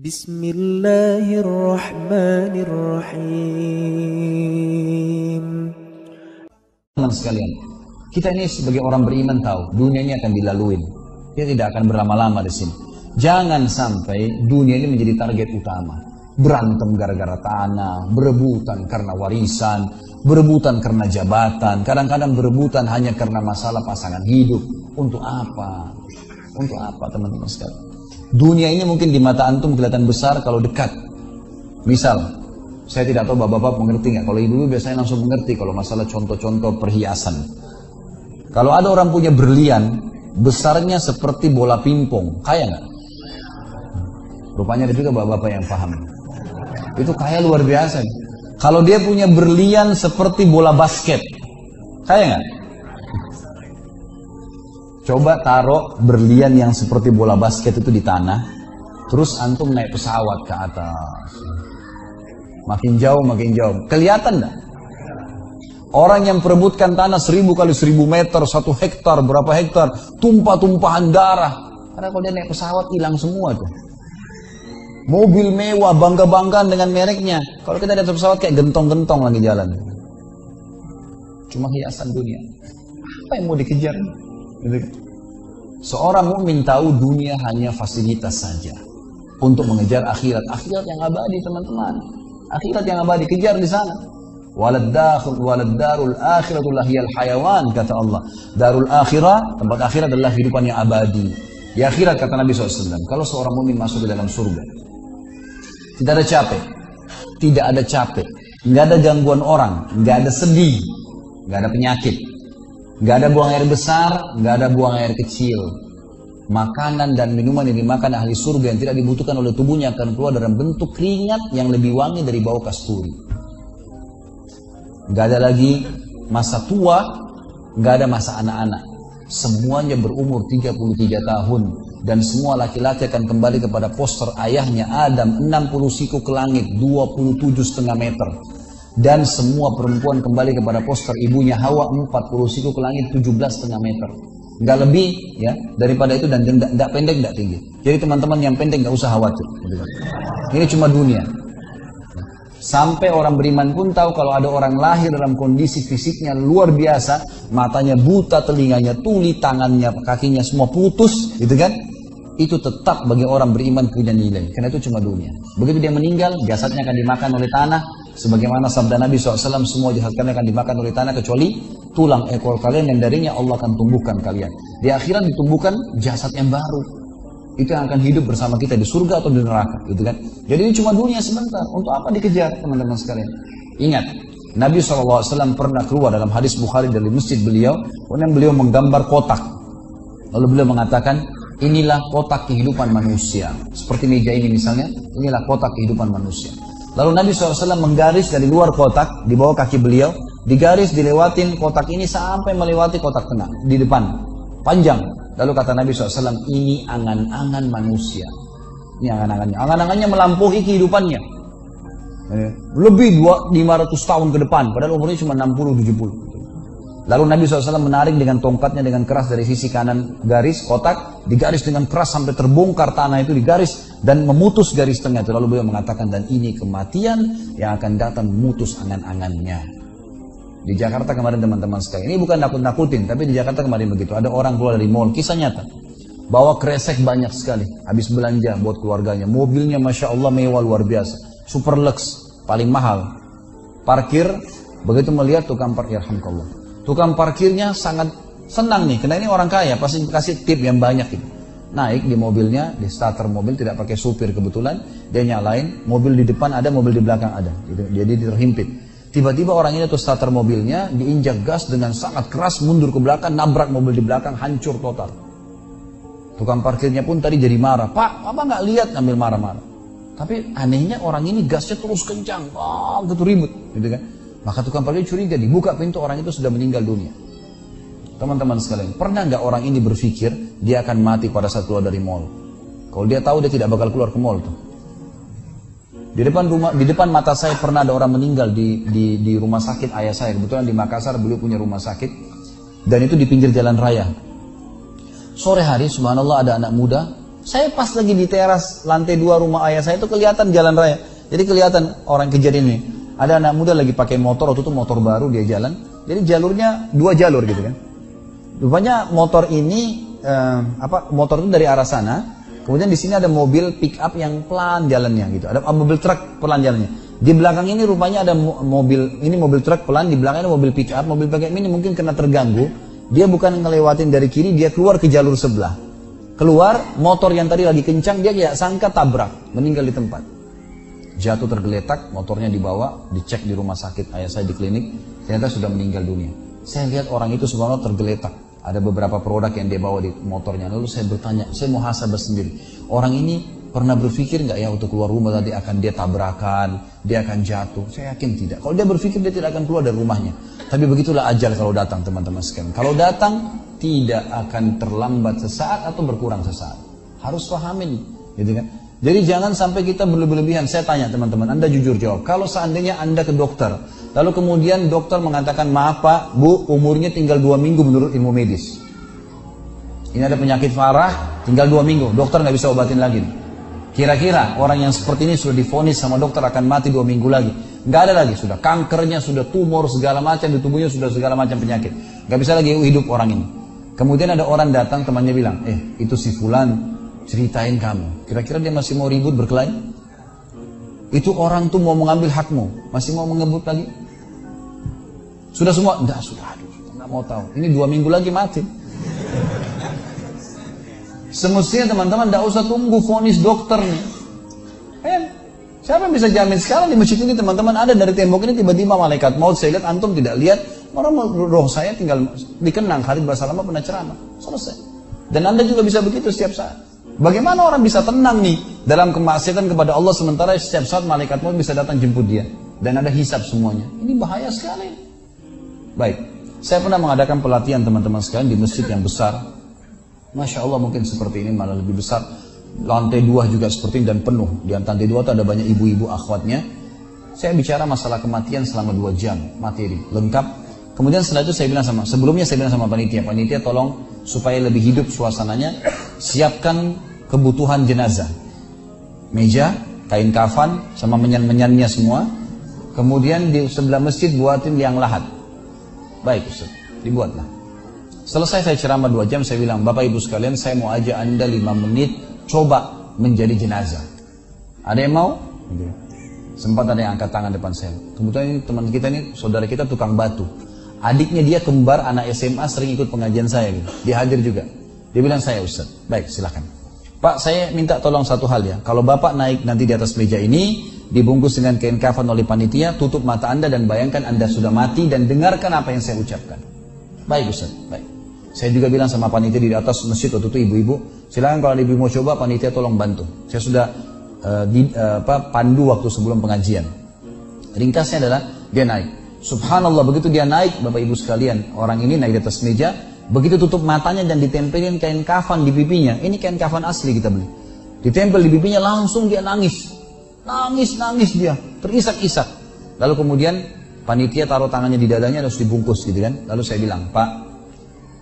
بسم الله الرحمن الرحيم Teman sekalian, kita ini sebagai orang beriman tahu dunia ini akan dilalui. Dia tidak akan berlama-lama di sini. Jangan sampai dunia ini menjadi target utama. Berantem gara-gara tanah, berebutan karena warisan, berebutan karena jabatan, kadang-kadang berebutan hanya karena masalah pasangan hidup. Untuk apa? Untuk apa teman-teman sekalian? Dunia ini mungkin di mata antum kelihatan besar kalau dekat. Misal, saya tidak tahu bapak-bapak mengerti nggak. Kalau ibu-ibu biasanya langsung mengerti kalau masalah contoh-contoh perhiasan. Kalau ada orang punya berlian, besarnya seperti bola pingpong, kaya nggak? Rupanya ada juga bapak-bapak yang paham. Itu kaya luar biasa. Kalau dia punya berlian seperti bola basket, kaya nggak? Coba taruh berlian yang seperti bola basket itu di tanah, terus antum naik pesawat ke atas. Makin jauh, makin jauh. Kelihatan enggak? Orang yang perebutkan tanah seribu kali seribu meter, satu hektar, berapa hektar, tumpah-tumpahan darah. Karena kalau dia naik pesawat hilang semua tuh. Mobil mewah, bangga-banggaan dengan mereknya. Kalau kita atas pesawat kayak gentong-gentong lagi jalan. Cuma hiasan dunia. Apa yang mau dikejar? Seorang mukmin tahu dunia hanya fasilitas saja untuk mengejar akhirat. Akhirat yang abadi teman-teman. Akhirat yang abadi kejar di sana. Walad dakhul walad darul akhiratul lahiyal hayawan kata Allah. Darul akhirah tempat akhirat adalah kehidupan yang abadi. Di akhirat kata Nabi SAW, kalau seorang mukmin masuk ke dalam surga, tidak ada capek, tidak ada capek, nggak ada gangguan orang, nggak ada sedih, nggak ada penyakit, nggak ada buang air besar, nggak ada buang air kecil. Makanan dan minuman yang dimakan ahli surga yang tidak dibutuhkan oleh tubuhnya akan keluar dalam bentuk keringat yang lebih wangi dari bau kasturi. Nggak ada lagi masa tua, nggak ada masa anak-anak. Semuanya berumur 33 tahun dan semua laki-laki akan kembali kepada poster ayahnya Adam 60 siku ke langit 27 setengah meter dan semua perempuan kembali kepada poster ibunya Hawa 40 siku ke langit 17 setengah meter. Nggak lebih ya daripada itu dan tidak pendek tidak tinggi. Jadi teman-teman yang pendek nggak usah khawatir. Ini cuma dunia. Sampai orang beriman pun tahu kalau ada orang lahir dalam kondisi fisiknya luar biasa, matanya buta, telinganya tuli, tangannya, kakinya semua putus, gitu kan? Itu tetap bagi orang beriman punya nilai, karena itu cuma dunia. Begitu dia meninggal, jasadnya akan dimakan oleh tanah, sebagaimana sabda Nabi SAW, semua jasad kalian akan dimakan oleh tanah kecuali tulang ekor kalian yang darinya Allah akan tumbuhkan kalian. Di akhirat ditumbuhkan jasad yang baru, itu yang akan hidup bersama kita di surga atau di neraka gitu kan? Jadi ini cuma dunia sebentar. Untuk apa dikejar teman-teman sekalian? Ingat Nabi SAW pernah keluar dalam hadis Bukhari dari masjid beliau kemudian beliau menggambar kotak. Lalu beliau mengatakan inilah kotak kehidupan manusia. Seperti meja ini misalnya inilah kotak kehidupan manusia lalu Nabi SAW menggaris dari luar kotak di bawah kaki beliau digaris dilewatin kotak ini sampai melewati kotak tengah di depan panjang Lalu kata Nabi SAW, ini angan-angan manusia. Ini angan-angannya. Angan-angannya melampaui kehidupannya. Lebih 500 tahun ke depan, padahal umurnya cuma 60-70. Lalu Nabi SAW menarik dengan tongkatnya dengan keras dari sisi kanan garis kotak, digaris dengan keras sampai terbongkar tanah itu digaris dan memutus garis tengah itu. Lalu beliau mengatakan dan ini kematian yang akan datang memutus angan-angannya. Di Jakarta kemarin teman-teman sekalian, ini bukan nakut-nakutin, tapi di Jakarta kemarin begitu. Ada orang keluar dari mall, kisah nyata. Bawa kresek banyak sekali, habis belanja buat keluarganya. Mobilnya Masya Allah mewah luar biasa. Super lux, paling mahal. Parkir, begitu melihat tukang parkir, Alhamdulillah. Tukang parkirnya sangat senang nih, karena ini orang kaya, pasti kasih tip yang banyak gitu. Naik di mobilnya, di starter mobil, tidak pakai supir kebetulan, dia nyalain, mobil di depan ada, mobil di belakang ada. Jadi terhimpit. Tiba-tiba orang ini tuh starter mobilnya diinjak gas dengan sangat keras mundur ke belakang, nabrak mobil di belakang, hancur total. Tukang parkirnya pun tadi jadi marah. Pak, apa nggak lihat ngambil marah-marah? Tapi anehnya orang ini gasnya terus kencang, oh, gitu ribut, gitu kan? Maka tukang parkir curiga, dibuka pintu orang itu sudah meninggal dunia. Teman-teman sekalian, pernah nggak orang ini berpikir dia akan mati pada saat keluar dari mall? Kalau dia tahu dia tidak bakal keluar ke mall tuh. Di depan rumah, di depan mata saya pernah ada orang meninggal di, di, di rumah sakit ayah saya. Kebetulan di Makassar beliau punya rumah sakit dan itu di pinggir jalan raya. Sore hari, subhanallah ada anak muda Saya pas lagi di teras lantai dua rumah ayah saya itu kelihatan jalan raya. Jadi kelihatan orang kejadian ini. Ada anak muda lagi pakai motor, waktu itu motor baru dia jalan. Jadi jalurnya dua jalur gitu kan. Rupanya motor ini eh, apa motor itu dari arah sana. Kemudian di sini ada mobil pick up yang pelan jalannya gitu. Ada mobil truk pelan jalannya. Di belakang ini rupanya ada mobil, ini mobil truk pelan, di belakang ada mobil pick up, mobil pick up ini mungkin kena terganggu. Dia bukan ngelewatin dari kiri, dia keluar ke jalur sebelah. Keluar, motor yang tadi lagi kencang, dia kayak sangka tabrak, meninggal di tempat. Jatuh tergeletak, motornya dibawa, dicek di rumah sakit ayah saya di klinik, ternyata sudah meninggal dunia. Saya lihat orang itu sebenarnya tergeletak. Ada beberapa produk yang dia bawa di motornya. Lalu saya bertanya, saya mau hasabah sendiri. Orang ini Pernah berpikir nggak ya untuk keluar rumah tadi akan dia tabrakan, dia akan jatuh? Saya yakin tidak. Kalau dia berpikir dia tidak akan keluar dari rumahnya. Tapi begitulah ajal kalau datang teman-teman sekalian. Kalau datang tidak akan terlambat sesaat atau berkurang sesaat. Harus pahamin, gitu kan? Jadi jangan sampai kita berlebihan. Saya tanya teman-teman, Anda jujur jawab. Kalau seandainya Anda ke dokter, lalu kemudian dokter mengatakan, maaf Pak, Bu, umurnya tinggal dua minggu menurut ilmu medis. Ini ada penyakit parah, tinggal dua minggu. Dokter nggak bisa obatin lagi. Kira-kira orang yang seperti ini sudah difonis sama dokter akan mati dua minggu lagi. Nggak ada lagi, sudah kankernya, sudah tumor segala macam di tubuhnya sudah segala macam penyakit. Nggak bisa lagi hidup orang ini. Kemudian ada orang datang temannya bilang, eh itu si Fulan ceritain kamu. Kira-kira dia masih mau ribut berkelahi? Itu orang tuh mau mengambil hakmu, masih mau mengebut lagi? Sudah semua? Enggak, sudah, aduh, enggak mau tahu. Ini dua minggu lagi mati. Semestinya teman-teman tidak usah tunggu vonis dokter nih. Eh, siapa yang bisa jamin sekarang di masjid ini teman-teman ada dari tembok ini tiba-tiba malaikat maut saya lihat antum tidak lihat orang roh saya tinggal dikenang Khalid Basalamah pernah ceramah selesai. Dan anda juga bisa begitu setiap saat. Bagaimana orang bisa tenang nih dalam kemaksiatan kepada Allah sementara setiap saat malaikat maut bisa datang jemput dia dan ada hisap semuanya. Ini bahaya sekali. Baik, saya pernah mengadakan pelatihan teman-teman sekalian di masjid yang besar Masya Allah mungkin seperti ini malah lebih besar. Lantai dua juga seperti ini dan penuh. Di lantai dua itu ada banyak ibu-ibu akhwatnya. Saya bicara masalah kematian selama dua jam materi lengkap. Kemudian setelah itu saya bilang sama, sebelumnya saya bilang sama panitia, panitia tolong supaya lebih hidup suasananya, siapkan kebutuhan jenazah. Meja, kain kafan, sama menyan-menyannya semua. Kemudian di sebelah masjid buatin liang lahat. Baik Ustaz, dibuatlah. Selesai saya ceramah dua jam, saya bilang, Bapak Ibu sekalian, saya mau aja Anda lima menit coba menjadi jenazah. Ada yang mau? Sempat ada yang angkat tangan depan saya. Kebetulan ini teman kita ini, saudara kita tukang batu. Adiknya dia kembar anak SMA sering ikut pengajian saya gitu. Dia hadir juga. Dia bilang saya Ustaz. Baik, silahkan. Pak, saya minta tolong satu hal ya. Kalau Bapak naik nanti di atas meja ini, dibungkus dengan kain kafan oleh panitia, tutup mata Anda dan bayangkan Anda sudah mati dan dengarkan apa yang saya ucapkan. Baik Ustaz, baik. Saya juga bilang sama panitia di atas masjid waktu itu ibu-ibu, silakan kalau ibu mau coba panitia tolong bantu. Saya sudah uh, di, uh, apa, pandu waktu sebelum pengajian. Ringkasnya adalah dia naik. Subhanallah begitu dia naik, bapak ibu sekalian, orang ini naik di atas meja, begitu tutup matanya dan ditempelin kain kafan di pipinya. Ini kain kafan asli kita beli. Ditempel di pipinya langsung dia nangis. Nangis, nangis dia, terisak-isak. Lalu kemudian panitia taruh tangannya di dadanya harus dibungkus gitu kan. Lalu saya bilang, Pak,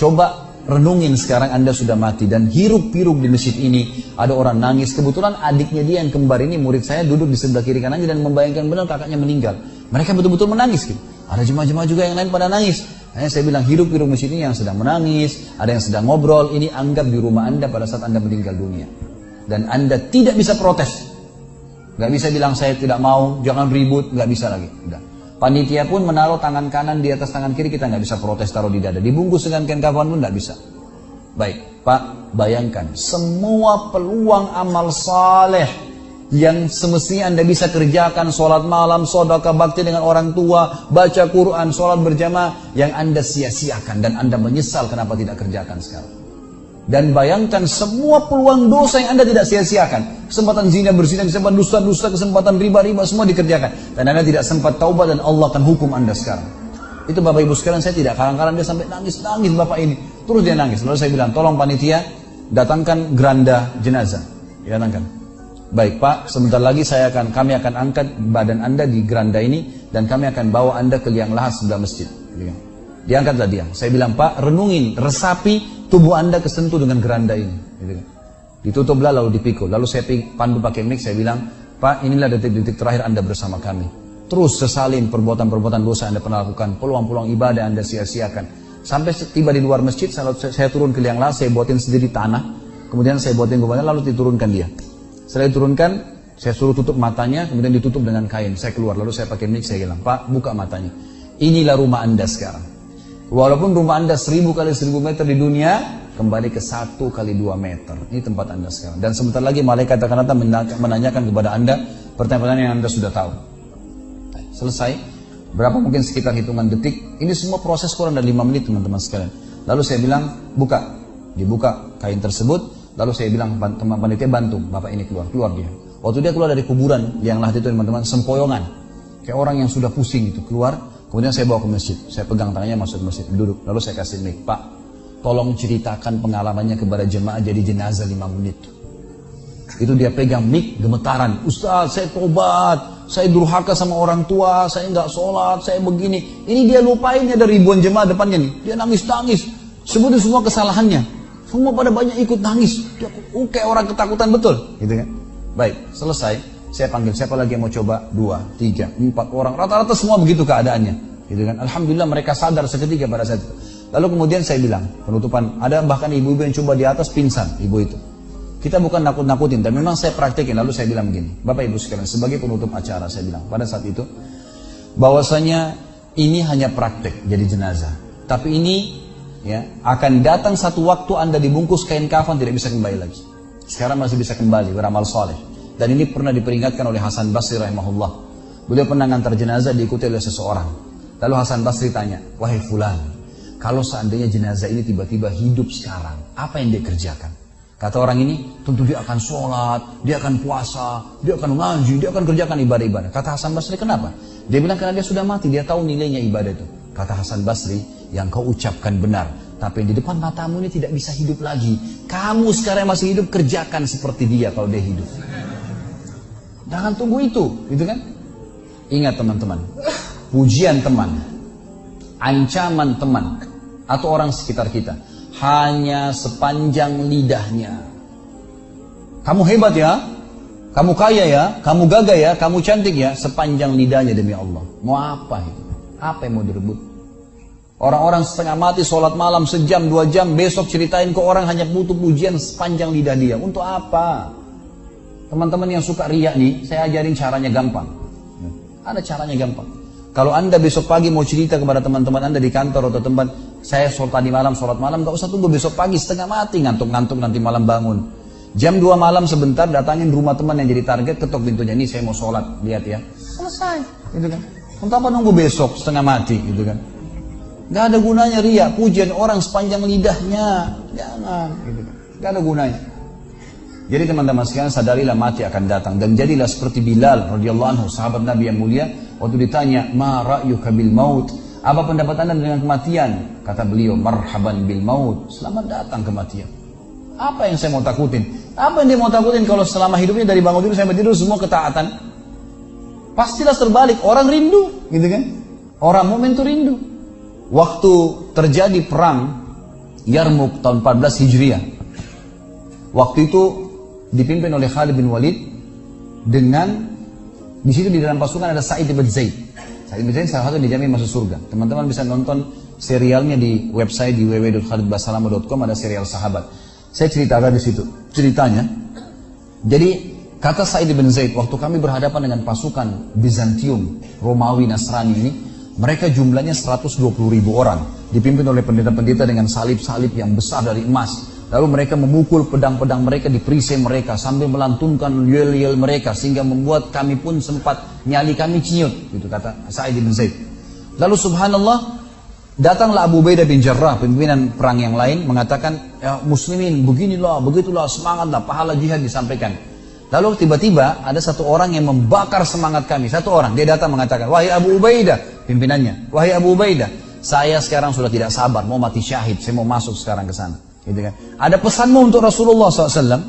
Coba renungin sekarang Anda sudah mati dan hiruk-piruk di masjid ini ada orang nangis. Kebetulan adiknya dia yang kembar ini murid saya duduk di sebelah kiri kanannya dan membayangkan benar kakaknya meninggal. Mereka betul-betul menangis gitu. Ada jemaah-jemaah juga yang lain pada nangis. Hanya saya bilang hiruk-piruk masjid ini yang sedang menangis, ada yang sedang ngobrol, ini anggap di rumah Anda pada saat Anda meninggal dunia. Dan Anda tidak bisa protes. Gak bisa bilang saya tidak mau, jangan ribut, gak bisa lagi. Udah. Panitia pun menaruh tangan kanan di atas tangan kiri, kita nggak bisa protes taruh di dada. Dibungkus dengan kain kafan pun nggak bisa. Baik, Pak, bayangkan semua peluang amal saleh yang semestinya Anda bisa kerjakan sholat malam, sodaka bakti dengan orang tua, baca Quran, sholat berjamaah yang Anda sia-siakan dan Anda menyesal kenapa tidak kerjakan sekarang. Dan bayangkan semua peluang dosa yang Anda tidak sia-siakan. Kesempatan zina, berzina, kesempatan dusta-dusta, kesempatan riba-riba, semua dikerjakan. Dan Anda tidak sempat taubat dan Allah akan hukum Anda sekarang. Itu Bapak Ibu sekalian saya tidak kalang-kalang dia sampai nangis-nangis Bapak ini. Terus dia nangis. Lalu saya bilang, tolong panitia datangkan geranda jenazah. Datangkan. Baik Pak, sebentar lagi saya akan kami akan angkat badan Anda di geranda ini dan kami akan bawa Anda ke liang lahat sebelah masjid. Diangkatlah dia. Saya bilang, Pak, renungin, resapi tubuh anda kesentuh dengan geranda ini. Ditutuplah lalu dipikul. Lalu saya pandu pakai mic, saya bilang, Pak inilah detik-detik terakhir Anda bersama kami. Terus sesalin perbuatan-perbuatan dosa Anda pernah lakukan, peluang-peluang ibadah Anda sia-siakan. Sampai tiba di luar masjid, saya, turun ke liang lahat, saya buatin sendiri tanah, kemudian saya buatin gubernur, lalu diturunkan dia. Setelah diturunkan, saya suruh tutup matanya, kemudian ditutup dengan kain. Saya keluar, lalu saya pakai mic, saya bilang, Pak, buka matanya. Inilah rumah Anda sekarang. Walaupun rumah Anda seribu kali seribu meter di dunia, kembali ke satu kali dua meter. Ini tempat Anda sekarang. Dan sebentar lagi malaikat akan datang menanyakan kepada Anda pertanyaan-pertanyaan yang Anda sudah tahu. Selesai. Berapa mungkin sekitar hitungan detik. Ini semua proses kurang dari 5 menit teman-teman sekalian. Lalu saya bilang, buka. Dibuka kain tersebut. Lalu saya bilang, teman panitia bantu. Bapak ini keluar. Keluar dia. Waktu dia keluar dari kuburan, yang lah itu teman-teman, sempoyongan. Kayak orang yang sudah pusing itu keluar. Kemudian saya bawa ke masjid. Saya pegang tangannya masuk ke masjid. Duduk. Lalu saya kasih mic. Pak, tolong ceritakan pengalamannya kepada jemaah jadi jenazah 5 menit. Itu dia pegang mic gemetaran. Ustaz, saya tobat saya durhaka sama orang tua, saya nggak sholat, saya begini. Ini dia lupain ada ribuan jemaah depannya nih. Dia nangis-nangis. Sebutin semua kesalahannya. Semua pada banyak ikut nangis. Uh, kayak orang ketakutan betul. Gitu kan? Baik, selesai. Saya panggil siapa lagi yang mau coba? Dua, tiga, empat orang. Rata-rata semua begitu keadaannya. Gitu kan? Alhamdulillah mereka sadar seketika pada saat itu. Lalu kemudian saya bilang, penutupan, ada bahkan ibu-ibu yang coba di atas pingsan, ibu itu. Kita bukan nakut-nakutin, tapi memang saya praktekin. Lalu saya bilang begini, Bapak Ibu sekalian, sebagai penutup acara saya bilang pada saat itu, bahwasanya ini hanya praktek jadi jenazah. Tapi ini ya akan datang satu waktu Anda dibungkus kain kafan tidak bisa kembali lagi. Sekarang masih bisa kembali beramal soleh. Dan ini pernah diperingatkan oleh Hasan Basri rahimahullah. Beliau pernah ngantar jenazah diikuti oleh seseorang. Lalu Hasan Basri tanya, wahai fulan, kalau seandainya jenazah ini tiba-tiba hidup sekarang, apa yang dia kerjakan? Kata orang ini, tentu dia akan sholat, dia akan puasa, dia akan ngaji, dia akan kerjakan ibadah-ibadah. Kata Hasan Basri, kenapa? Dia bilang karena dia sudah mati, dia tahu nilainya ibadah itu. Kata Hasan Basri, yang kau ucapkan benar. Tapi di depan matamu ini tidak bisa hidup lagi. Kamu sekarang masih hidup, kerjakan seperti dia kalau dia hidup. Jangan tunggu itu, gitu kan? Ingat teman-teman, pujian teman, ancaman teman, atau orang sekitar kita hanya sepanjang lidahnya. Kamu hebat ya, kamu kaya ya, kamu gagah ya, kamu cantik ya, sepanjang lidahnya demi Allah. Mau apa itu? Apa yang mau direbut? Orang-orang setengah mati sholat malam sejam dua jam besok ceritain ke orang hanya butuh pujian sepanjang lidah dia. Untuk apa? Teman-teman yang suka riak nih, saya ajarin caranya gampang. Ada caranya gampang. Kalau anda besok pagi mau cerita kepada teman-teman anda di kantor atau tempat saya sholat tadi malam, sholat malam, gak usah tunggu besok pagi, setengah mati, ngantuk-ngantuk nanti malam bangun. Jam 2 malam sebentar, datangin rumah teman yang jadi target, ketok pintunya, ini saya mau sholat, lihat ya. Selesai, gitu kan. Untuk apa nunggu besok, setengah mati, gitu kan. Gak ada gunanya ria, pujian orang sepanjang lidahnya, jangan. Gak ada gunanya. Jadi teman-teman sekalian sadarilah mati akan datang dan jadilah seperti Bilal radhiyallahu anhu sahabat Nabi yang mulia waktu ditanya ma ra'yuka bil maut apa pendapat anda dengan kematian? Kata beliau, marhaban bil maut. Selamat datang kematian. Apa yang saya mau takutin? Apa yang dia mau takutin kalau selama hidupnya dari bangun tidur sampai tidur semua ketaatan? Pastilah terbalik. Orang rindu, gitu kan? Orang momen itu rindu. Waktu terjadi perang Yarmuk tahun 14 Hijriah. Waktu itu dipimpin oleh Khalid bin Walid dengan di situ di dalam pasukan ada Sa'id bin Zaid. Said bin Zaid salah satu dijamin masuk surga. Teman-teman bisa nonton serialnya di website di www.khalidbasalama.com ada serial sahabat. Saya ceritakan di situ. Ceritanya, jadi kata Said bin Zaid, waktu kami berhadapan dengan pasukan Bizantium, Romawi, Nasrani ini, mereka jumlahnya 120 ribu orang, dipimpin oleh pendeta-pendeta dengan salib-salib yang besar dari emas. Lalu mereka memukul pedang-pedang mereka di perisai mereka sambil melantunkan yel-yel mereka sehingga membuat kami pun sempat nyali kami ciut gitu kata Sa'id bin Zaid. Lalu subhanallah datanglah Abu Baidah bin Jarrah pimpinan perang yang lain mengatakan ya muslimin beginilah begitulah semangatlah pahala jihad disampaikan. Lalu tiba-tiba ada satu orang yang membakar semangat kami. Satu orang dia datang mengatakan wahai Abu Ubaidah pimpinannya wahai Abu Ubaidah saya sekarang sudah tidak sabar mau mati syahid saya mau masuk sekarang ke sana. Gitu kan. Ada pesanmu untuk Rasulullah SAW?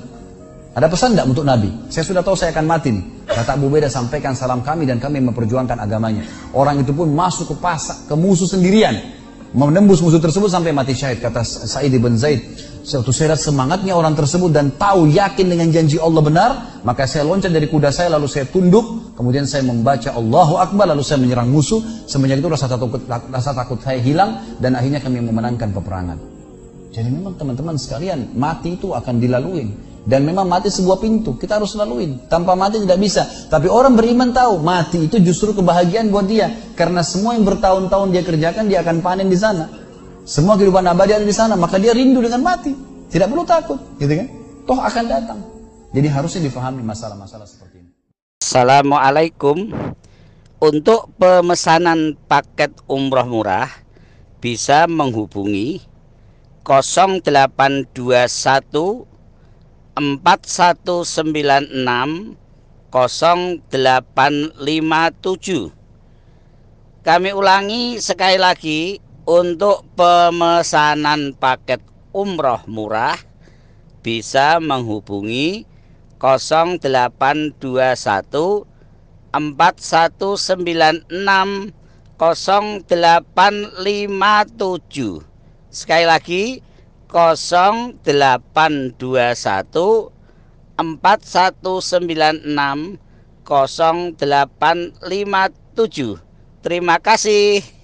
Ada pesan tidak untuk Nabi? Saya sudah tahu saya akan mati nih. Kata Abu Beda sampaikan salam kami dan kami memperjuangkan agamanya. Orang itu pun masuk ke pasar, ke musuh sendirian. Menembus musuh tersebut sampai mati syahid. Kata Sa'id bin Zaid, Waktu saya lihat semangatnya orang tersebut dan tahu yakin dengan janji Allah benar, maka saya loncat dari kuda saya lalu saya tunduk, kemudian saya membaca Allahu Akbar lalu saya menyerang musuh. Semenjak itu rasa takut, rasa takut saya hilang dan akhirnya kami memenangkan peperangan. Jadi memang teman-teman sekalian, mati itu akan dilalui. Dan memang mati sebuah pintu, kita harus laluin. Tanpa mati tidak bisa. Tapi orang beriman tahu, mati itu justru kebahagiaan buat dia. Karena semua yang bertahun-tahun dia kerjakan, dia akan panen di sana. Semua kehidupan abadi ada di sana, maka dia rindu dengan mati. Tidak perlu takut, gitu kan? Toh akan datang. Jadi harusnya difahami masalah-masalah seperti ini. Assalamualaikum. Untuk pemesanan paket umroh murah bisa menghubungi 0821 4196 0857 Kami ulangi sekali lagi untuk pemesanan paket umroh murah bisa menghubungi 0821 4196 0857 Sekali lagi 0821 4196 0857 Terima kasih.